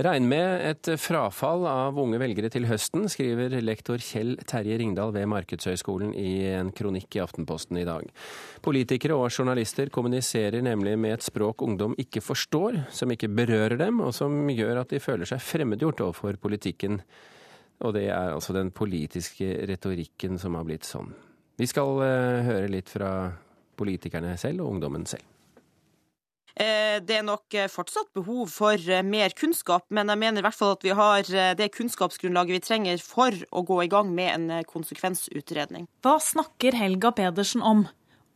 Regn med et frafall av unge velgere til høsten, skriver lektor Kjell Terje Ringdal ved Markedshøgskolen i en kronikk i Aftenposten i dag. Politikere og journalister kommuniserer nemlig med et språk ungdom ikke forstår, som ikke berører dem, og som gjør at de føler seg fremmedgjort overfor politikken. Og det er altså den politiske retorikken som har blitt sånn. Vi skal uh, høre litt fra politikerne selv og ungdommen selv. Eh, det er nok eh, fortsatt behov for eh, mer kunnskap, men jeg mener i hvert fall at vi har det kunnskapsgrunnlaget vi trenger for å gå i gang med en konsekvensutredning. Hva snakker Helga Pedersen om,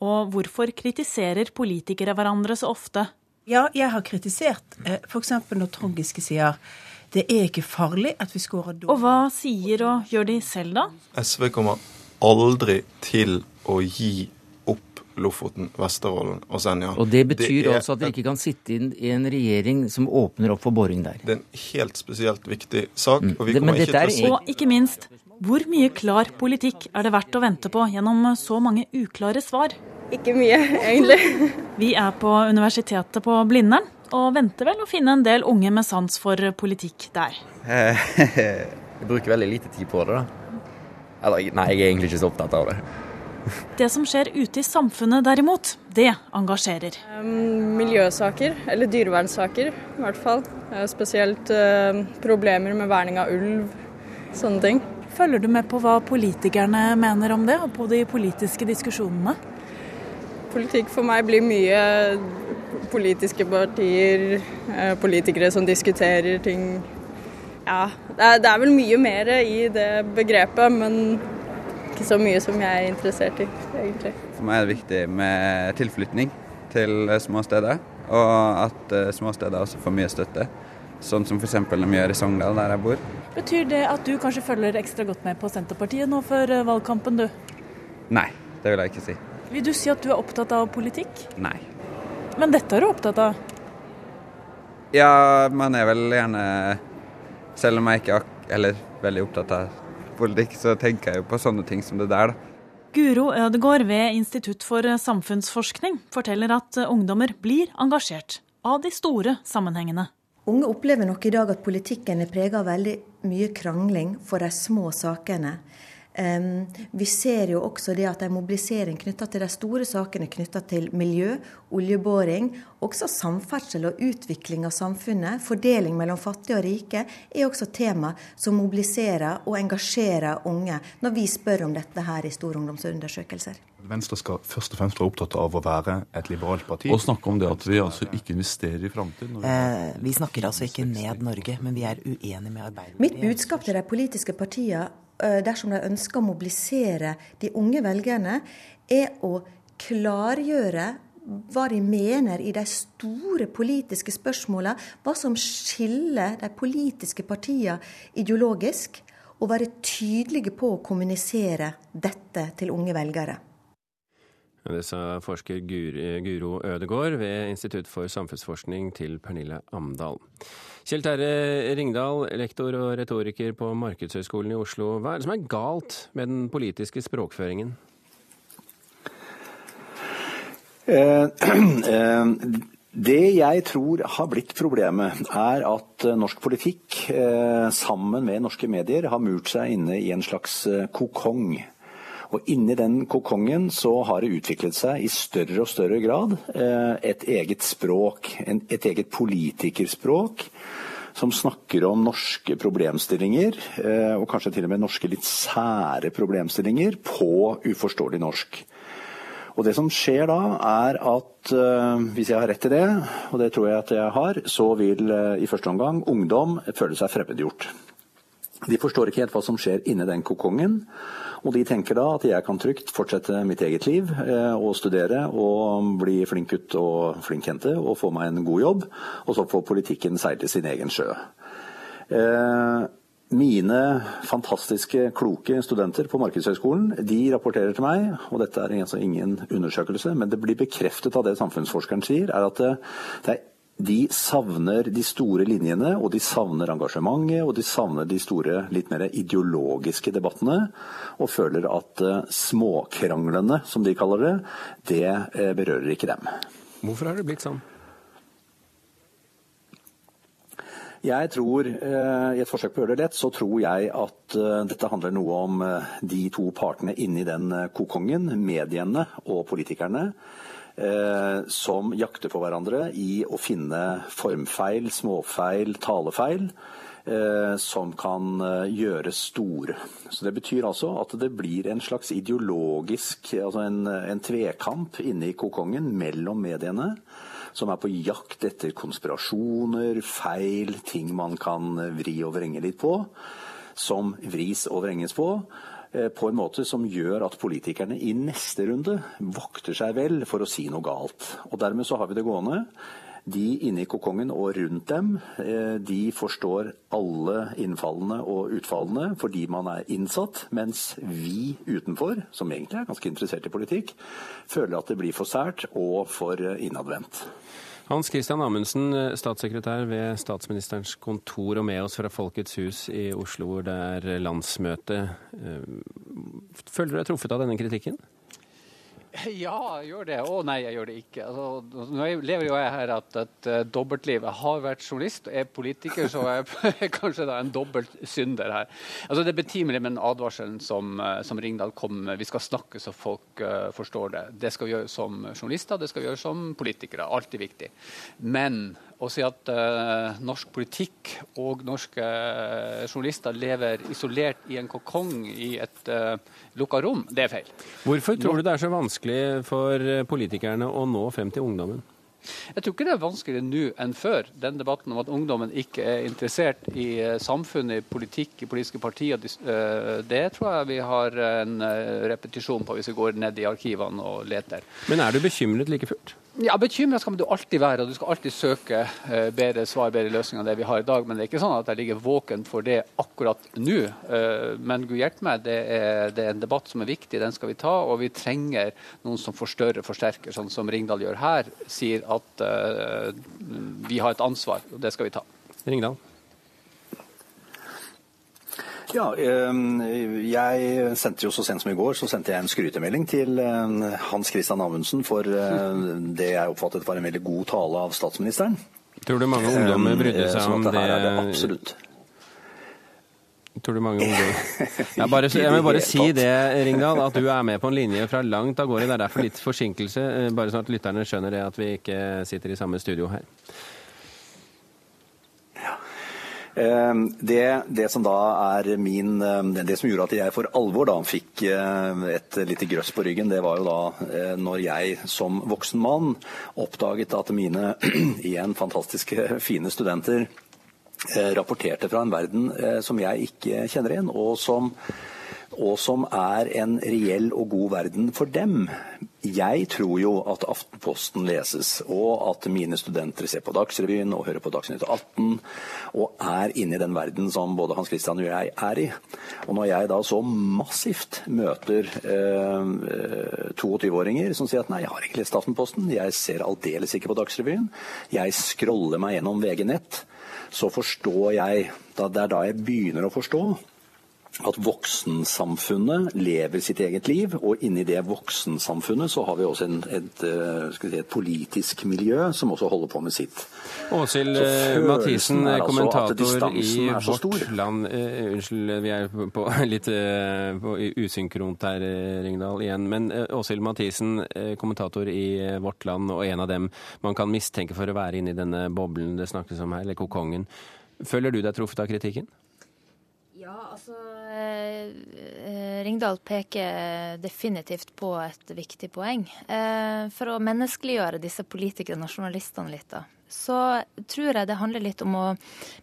og hvorfor kritiserer politikere hverandre så ofte? Ja, jeg har kritisert f.eks. når Trond Giske sier det er ikke farlig at vi skårer dårlig. Og hva sier og gjør de selv, da? SV kommer aldri til å gi Lofoten, Vesterålen og Senja. Og Det betyr det altså at dere ikke kan sitte inn i en regjering som åpner opp for boring der? Det er en helt spesielt viktig sak. Mm. og vi kommer ikke til å Og ikke minst, hvor mye klar politikk er det verdt å vente på gjennom så mange uklare svar? Ikke mye, egentlig. Vi er på universitetet på Blindern og venter vel å finne en del unge med sans for politikk der. Jeg bruker veldig lite tid på det, da. Eller nei, jeg er egentlig ikke så opptatt av det. Det som skjer ute i samfunnet derimot, det engasjerer. Miljøsaker, eller dyrevernsaker i hvert fall. Spesielt eh, problemer med verning av ulv, sånne ting. Følger du med på hva politikerne mener om det, og på de politiske diskusjonene? Politikk for meg blir mye politiske partier, eh, politikere som diskuterer ting. Ja, det er vel mye mer i det begrepet, men ikke så mye som jeg er interessert i, egentlig. For meg er det viktig med tilflytning til små steder, og at små steder også får mye støtte. Sånn som f.eks. vi gjør i Sogndal, der jeg bor. Betyr det at du kanskje følger ekstra godt med på Senterpartiet nå før eh, valgkampen, du? Nei, det vil jeg ikke si. Vil du si at du er opptatt av politikk? Nei. Men dette er du opptatt av? Ja, man er vel gjerne Selv om jeg ikke er eller, veldig opptatt av politikk, så tenker jeg jo på sånne ting som det der, da. Guro Ødegård ved Institutt for samfunnsforskning forteller at ungdommer blir engasjert av de store sammenhengene. Unge opplever nok i dag at politikken er prega av veldig mye krangling for de små sakene. Um, vi ser jo også det at en mobilisering knytta til de store sakene knytta til miljø, oljeboring, også samferdsel og utvikling av samfunnet, fordeling mellom fattige og rike, er også tema som mobiliserer og engasjerer unge når vi spør om dette her i store ungdomsundersøkelser. Venstre skal først og fremst være opptatt av å være et liberalt parti. Og snakke om det at vi altså ikke investerer i framtiden. Eh, vi snakker altså ikke ned Norge, men vi er uenige med Arbeiderpartiet. Mitt budskap til de politiske partiene dersom de ønsker å mobilisere de unge velgerne, er å klargjøre hva de mener i de store politiske spørsmålene, hva som skiller de politiske partiene ideologisk, og være tydelige på å kommunisere dette til unge velgere. Det sa forsker Guro Ødegård ved Institutt for samfunnsforskning til Pernille Amdal. Kjell Terje Ringdal, lektor og retoriker på Markedshøgskolen i Oslo. Hva er det som er galt med den politiske språkføringen? Eh, eh, det jeg tror har blitt problemet, er at norsk politikk eh, sammen med norske medier har murt seg inne i en slags kokong. Og inni den kokongen så har det utviklet seg i større og større grad eh, et eget språk, et eget politikerspråk, som snakker om norske problemstillinger, eh, og kanskje til og med norske litt sære problemstillinger, på uforståelig norsk. Og Det som skjer da, er at uh, hvis jeg har rett i det, og det tror jeg at jeg har, så vil i første omgang ungdom føle seg fremmedgjort. De forstår ikke helt hva som skjer inni den kokongen. Og de tenker da at jeg kan trygt fortsette mitt eget liv eh, og studere og bli flink gutt og flink jente og få meg en god jobb, og så får politikken seile sin egen sjø. Eh, mine fantastiske, kloke studenter på Markedshøgskolen de rapporterer til meg, og dette er altså ingen undersøkelse, men det blir bekreftet av det samfunnsforskeren sier, er at det, det er de savner de store linjene, og de savner engasjementet, og de savner de store, litt mer ideologiske debattene, og føler at uh, småkranglene, som de kaller det, det uh, berører ikke dem. Hvorfor har det blitt sånn? Jeg tror, I et forsøk på å gjøre det lett, så tror jeg at dette handler noe om de to partene inni den kokongen, mediene og politikerne, som jakter på hverandre i å finne formfeil, småfeil, talefeil eh, som kan eh, gjøres store. Så Det betyr altså at det blir en slags ideologisk altså en, en tvekamp inne i kokongen mellom mediene. Som er på jakt etter konspirasjoner, feil, ting man kan vri og vrenge litt på. Som vris og vrenges på eh, på en måte som gjør at politikerne i neste runde vokter seg vel for å si noe galt. Og Dermed så har vi det gående de inne i kokongen og rundt dem, eh, de forstår alle innfallene og utfallene fordi man er innsatt, mens vi utenfor, som egentlig er ganske interessert i politikk, føler at det blir for sært og for innadvendt. Hans Christian Amundsen, statssekretær ved statsministerens kontor og med oss fra Folkets hus i Oslo, hvor det er landsmøte. Eh, føler du deg truffet av denne kritikken? Ja, jeg gjør det. Å nei, jeg gjør det ikke. Altså, nå lever jo jeg her at et, uh, dobbeltliv. Jeg har vært journalist og er politiker, så jeg er kanskje da en dobbelt synder her. Altså, det er betimelig med den advarselen som, eh, som, Ringdal kom med. Vi skal snakke så folk uh, forstår det. Det skal vi gjøre som journalister, det skal vi gjøre som politikere. Alltid viktig. Men å si at uh, norsk politikk og norske uh, journalister lever isolert i en kokong i et uh, lukka rom, det er feil. Hvorfor tror du det er så vanskelig for politikerne å nå frem til ungdommen? Jeg tror ikke det er vanskeligere nå enn før. Den debatten om at ungdommen ikke er interessert i samfunnet, i politikk, i politiske partier, det tror jeg vi har en repetisjon på hvis vi går ned i arkivene og leter. Men er du bekymret like fullt? Ja, Bekymra skal du alltid være, og du skal alltid søke uh, bedre svar, bedre løsninger enn det vi har i dag. Men det er ikke sånn at jeg ligger våken for det akkurat nå. Uh, men gud hjelpe meg, det er, det er, en debatt som er viktig, den skal vi ta. Og vi trenger noen som forstørrer, forsterker, sånn som Ringdal gjør her. Sier at uh, vi har et ansvar, og det skal vi ta. Ringdal. Ja, ehm, jeg sendte jo så sent som i går så sendte jeg en skrytemelding til ehm, Hans Christian Amundsen for eh, det jeg oppfattet var en veldig god tale av statsministeren. Tror du mange ungdommer brydde seg sånn om det? Er det absolutt. Tror du mange ungdommer bare, Jeg vil bare si det, Ringdal, at du er med på en linje fra langt av gårde. Det er derfor litt forsinkelse, eh, bare sånn at lytterne skjønner det at vi ikke sitter i samme studio her. Ehm, det, det, som da er min ehm, Det som gjorde at jeg for alvor da fikk eh, et lite grøss på ryggen, det var jo da eh, når jeg som voksen mann oppdaget at mine igjen fantastiske fine studenter eh, rapporterte fra en verden som jeg ikke kjenner igjen, og som og som er en reell og god verden for dem. Jeg tror jo at Aftenposten leses, og at mine studenter ser på Dagsrevyen og hører på Dagsnytt 18, og er inne i den verden som både Hans Christian og jeg er i. Og når jeg da så massivt møter eh, 22-åringer som sier at nei, jeg har ikke lest Aftenposten, jeg ser aldeles ikke på Dagsrevyen, jeg scroller meg gjennom VG Nett, så forstår jeg, det er da jeg begynner å forstå at voksensamfunnet lever sitt eget liv, og inni det voksensamfunnet så har vi også en, et, eh, si, et, politisk miljø som også holder på med sitt. Åshild eh, Mathisen, altså kommentator i Vårt Land. Uh, unnskyld, vi er på litt uh, på usynkront her, Ringdal, igjen. Men Åshild uh, Mathisen, kommentator i Vårt Land, og en av dem man kan mistenke for å være inne i denne boblen det snakkes om her, eller kokongen. Føler du deg truffet av kritikken? Ja, altså eh, eh, Ringdal peker definitivt på et viktig poeng. Eh, for å menneskeliggjøre disse politikerne og journalistene litt, da, så tror jeg det handler litt om å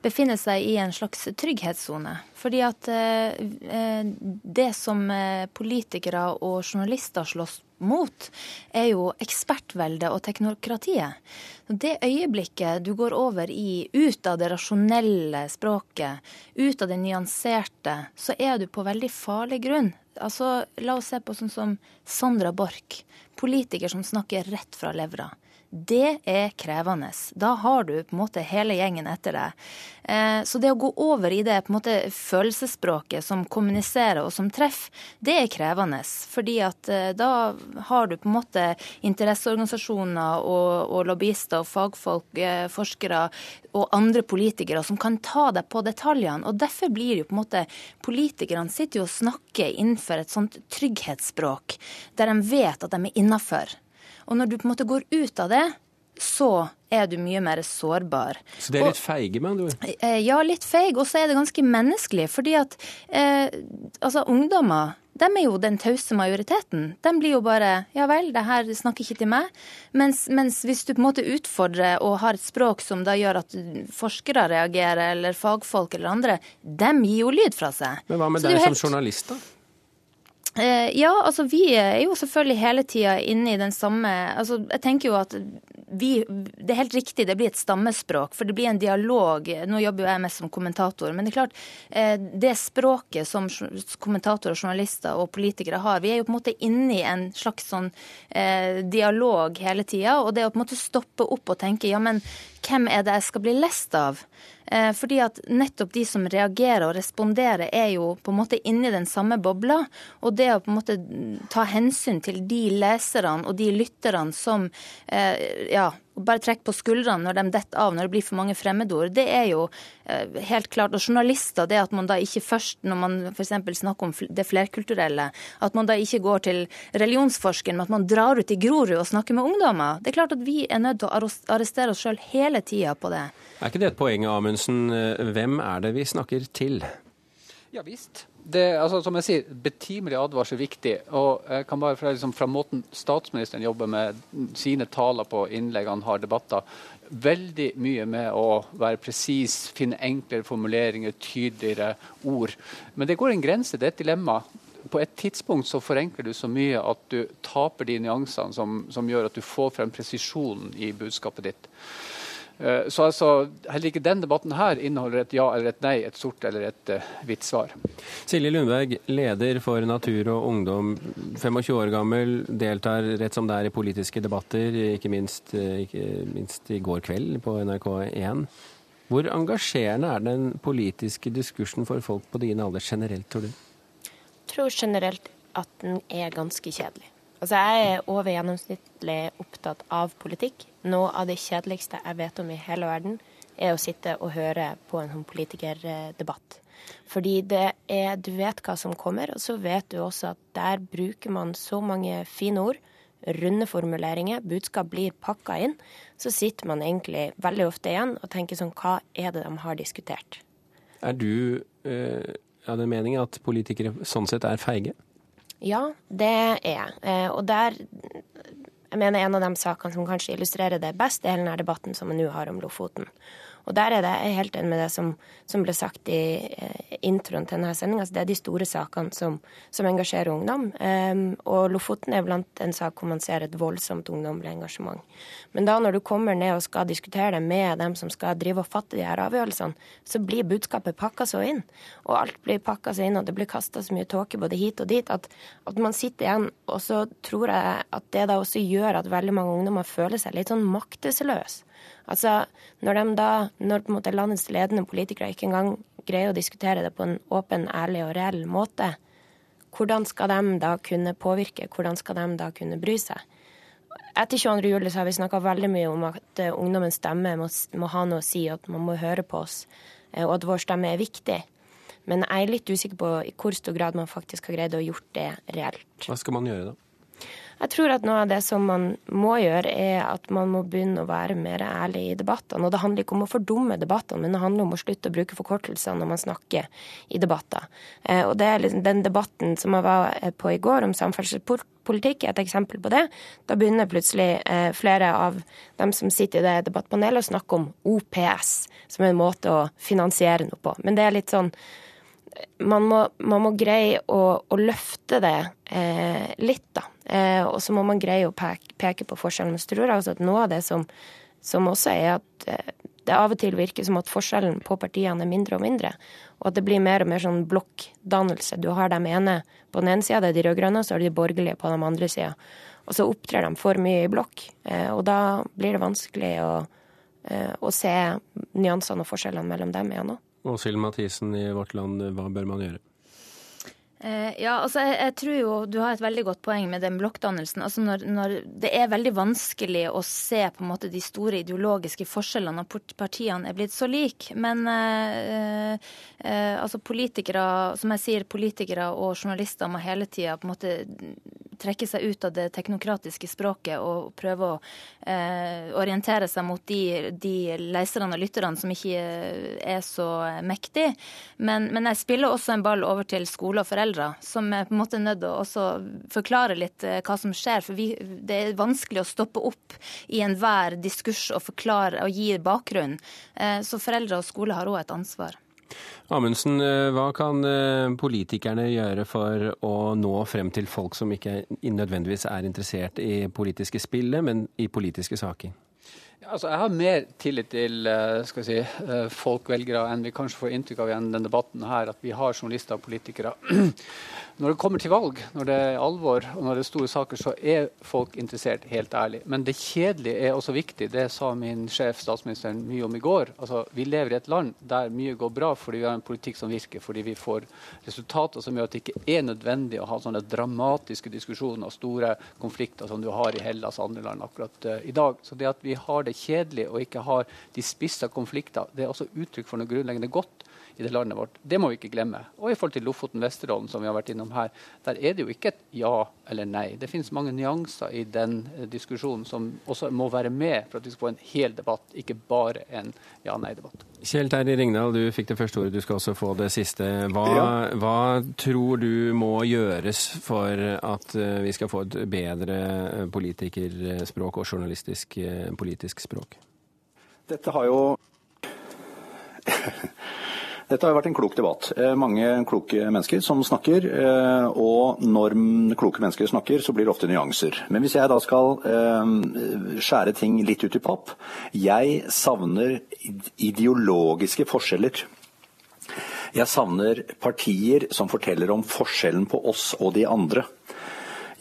befinne seg i en slags trygghetssone. Fordi at det som politikere og journalister slåss mot, er jo ekspertveldet og teknokratiet. Det øyeblikket du går over i ut av det rasjonelle språket, ut av det nyanserte, så er du på veldig farlig grunn. Altså, La oss se på sånn som Sandra Borch, politiker som snakker rett fra levra. Det er krevende. Da har du på en måte hele gjengen etter deg. Eh, så det å gå over i det på en måte følelsesspråket som kommuniserer og som treffer, det er krevende. Fordi at eh, da har du på en måte interesseorganisasjoner og, og lobbyister og fagfolk, eh, forskere og andre politikere som kan ta deg på detaljene. Og derfor blir jo på en måte Politikerne sitter jo og snakker innenfor et sånt trygghetsspråk, der de vet at de er innafor. Og når du på en måte går ut av det, så er du mye mer sårbar. Så det er litt feige, med andre ord? Eh, ja, litt feig. Og så er det ganske menneskelig. Fordi at eh, altså, ungdommer de er jo den tause majoriteten. De blir jo bare Ja vel, det her snakker ikke til meg. Mens, mens, hvis du på en måte utfordrer og har et språk som da gjør at forskere reagerer, eller fagfolk eller andre, de gir jo lyd fra seg. Men hva med deg helt... som journalist, da? Eh, ja, altså vi er jo selvfølgelig hele tida inne i den samme Altså jeg tenker jo at vi, det er helt riktig, det blir et stammespråk, for det blir en dialog. Nå jobber jo jeg mest som kommentator, men det er klart, eh, det språket som kommentatorer, journalister og politikere har, vi er jo på en måte inne i en slags sånn eh, dialog hele tida. Og det å på en måte stoppe opp og tenke ja, men hvem er det jeg skal bli lest av? Eh, fordi at nettopp de som reagerer og responderer, er jo på en måte inni den samme bobla. Og det å på en måte ta hensyn til de leserne og de lytterne som eh, ja, bare trekke på skuldrene når de detter av, når det blir for mange fremmedord, det er jo eh, helt klart. Og journalister, det at man da ikke først, når man f.eks. snakker om det flerkulturelle, at man da ikke går til religionsforskeren, men at man drar ut i Grorud og snakker med ungdommer. Det er klart at vi er nødt til å arrestere oss sjøl hele tida på det. Er ikke det et poeng, Amundsen? Hvem er det vi snakker til? Ja visst. Det, altså, som jeg sier, Betimelig advarsel er viktig. og jeg kan bare Fra, liksom, fra måten statsministeren jobber med sine taler på, innlegg han har, debatter, veldig mye med å være presis, finne enklere formuleringer, tydeligere ord. Men det går en grense. Det er et dilemma. På et tidspunkt så forenkler du så mye at du taper de nyansene som, som gjør at du får frem presisjonen i budskapet ditt. Eh, så altså, heller ikke den debatten her inneholder et ja eller et nei, et sort eller et uh, hvitt svar. Silje Lundberg, leder for Natur og Ungdom, 25 år gammel, deltar rett som det er i politiske debatter, ikke minst, eh, ikke minst i går kveld på NRK1. Hvor engasjerende er den politiske diskursen for folk på din alder generelt, tror du? Jeg tror generelt at den er ganske kjedelig. Altså, jeg er over gjennomsnittlig opptatt av politikk. Noe av det kjedeligste jeg vet om i hele verden, er å sitte og høre på en sånn politikerdebatt. Fordi det er, du vet hva som kommer, og så vet du også at der bruker man så mange fine ord, runde formuleringer, budskap blir pakka inn. Så sitter man egentlig veldig ofte igjen og tenker sånn, hva er det de har diskutert? Er du eh, av den mening at politikere sånn sett er feige? Ja, det er jeg. Eh, og der jeg mener en av de sakene som kanskje illustrerer det best, er hele denne debatten som vi nå har om Lofoten. Og der er det, jeg er helt enig med det som, som ble sagt i eh, introen til denne sendinga. Altså det er de store sakene som, som engasjerer ungdom. Um, og Lofoten er blant en sak hvor man ser et voldsomt ungdommelig engasjement. Men da når du kommer ned og skal diskutere det med dem som skal drive og fatte de her avgjørelsene, så blir budskapet pakka så inn. Og alt blir pakka så inn, og det blir kasta så mye tåke både hit og dit, at, at man sitter igjen. Og så tror jeg at det da også gjør at veldig mange ungdommer føler seg litt sånn maktesløse. Altså, når de da, når landets ledende politikere ikke engang greier å diskutere det på en åpen, ærlig og reell måte, hvordan skal de da kunne påvirke? Hvordan skal de da kunne bry seg? Etter 22. juli har vi snakka veldig mye om at uh, ungdommens stemme må, må, ha noe å si, at man må høre på oss, uh, og at vår stemme er viktig. Men jeg er litt usikker på i hvor stor grad man faktisk har greid å gjort det reelt. Hva skal man gjøre da? Jeg tror at noe av det som man må gjøre, er at man må begynne å være mer ærlig i debattene. Og det handler ikke om å fordumme debattene, men det handler om å slutte å bruke forkortelser når man snakker i debatter. Eh, og det er liksom den debatten som jeg var på i går om samferdselspolitikk, er et eksempel på det. Da begynner plutselig eh, flere av dem som sitter i det debattpanelet å snakke om OPS, som en måte å finansiere noe på. Men det er litt sånn man må, man må, greie å, å løfte det eh, litt, da. Eh, og så må man greie å peke, peke på forskjellen. Så tror jeg også at noe av det som, som også er at eh, det av og til virker som at forskjellen på partiene er mindre og mindre. Og at det blir mer og mer sånn blokkdannelse. Du har dem ene på den ene sida, det er de rød-grønne, så har du de borgerlige på den andre sida. og så opptrer de for mye i blokk. Og da blir det vanskelig å, å se nyansene og forskjellene mellom dem igjen òg. Åshild Mathisen i Vårt Land, hva bør man gjøre? Eh, ja, altså jeg, jeg, tror jo du har et veldig godt poeng med den blokkdannelsen. Altså når, når, det er veldig vanskelig å se på en måte de store ideologiske forskjellene når partiene er blitt så like. Men eh, eh, altså politikere, som jeg sier, politikere og journalister må hele tida på en måte trekke seg ut av det teknokratiske språket og prøve å eh, orientere seg mot de, de leserne og lytterne som ikke er så mektige. Men, men jeg spiller også en ball over til skole og foreldre som er på en måte nødt til å forklare litt eh, hva som skjer. For vi, det er vanskelig å stoppe opp i enhver diskurs og forklare og gi bakgrunn. Eh, så foreldre og skole har òg et ansvar. Amundsen, eh, hva kan politikerne gjøre for å nå frem til folk som ikke nødvendigvis er interessert i politiske spillet, men i politiske saker? Altså, jeg har mer tillit til uh, skal si, uh, folkvelgere enn vi kanskje får inntrykk av i denne debatten her, at vi har journalister og politikere. Når det kommer til valg, når det er alvor og når det er store saker, så er folk interessert, helt ærlig. Men det kjedelige er også viktig. Det sa min sjef statsministeren mye om i går. Altså, vi lever i et land der mye går bra fordi vi har en politikk som virker, fordi vi får resultater som gjør at det ikke er nødvendig å ha sånne dramatiske diskusjoner og store konflikter som du har i Hellas og andre land akkurat uh, i dag. Så det at vi har det kjedelig og ikke har de spissa konflikter, det er også uttrykk for noe grunnleggende godt i det landet vårt. Det må vi ikke glemme. Og i forhold til Lofoten Vesterålen, som vi har vært innom her, der er det jo ikke et ja eller nei. Det finnes mange nyanser i den eh, diskusjonen som også må være med for at vi skal få en hel debatt, ikke bare en ja-nei-debatt. Kjell Terje Ringdal, du fikk det første ordet, du skal også få det siste. Hva, ja. hva tror du må gjøres for at eh, vi skal få et bedre eh, politikerspråk og journalistisk politisk språk? Dette har jo Dette har vært en klok debatt. Eh, mange kloke mennesker som snakker, eh, og når kloke mennesker snakker, så blir det ofte nyanser. Men hvis jeg da skal eh, skjære ting litt ut i papp Jeg savner ideologiske forskjeller. Jeg savner partier som forteller om forskjellen på oss og de andre.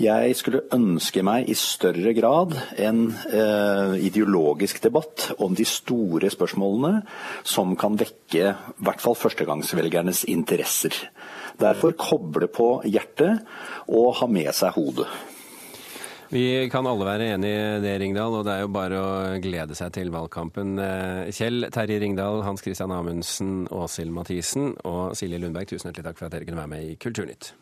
Jeg skulle ønske meg i større grad en eh, ideologisk debatt om de store spørsmålene som kan vekke i hvert fall førstegangsvelgernes interesser. Derfor koble på hjertet og ha med seg hodet. Vi kan alle være enig i det, Ringdal, og det er jo bare å glede seg til valgkampen. Eh, Kjell Terje Ringdal, Hans Christian Amundsen, Åshild Mathisen og Silje Lundberg, tusen hjertelig takk for at dere kunne være med i Kulturnytt.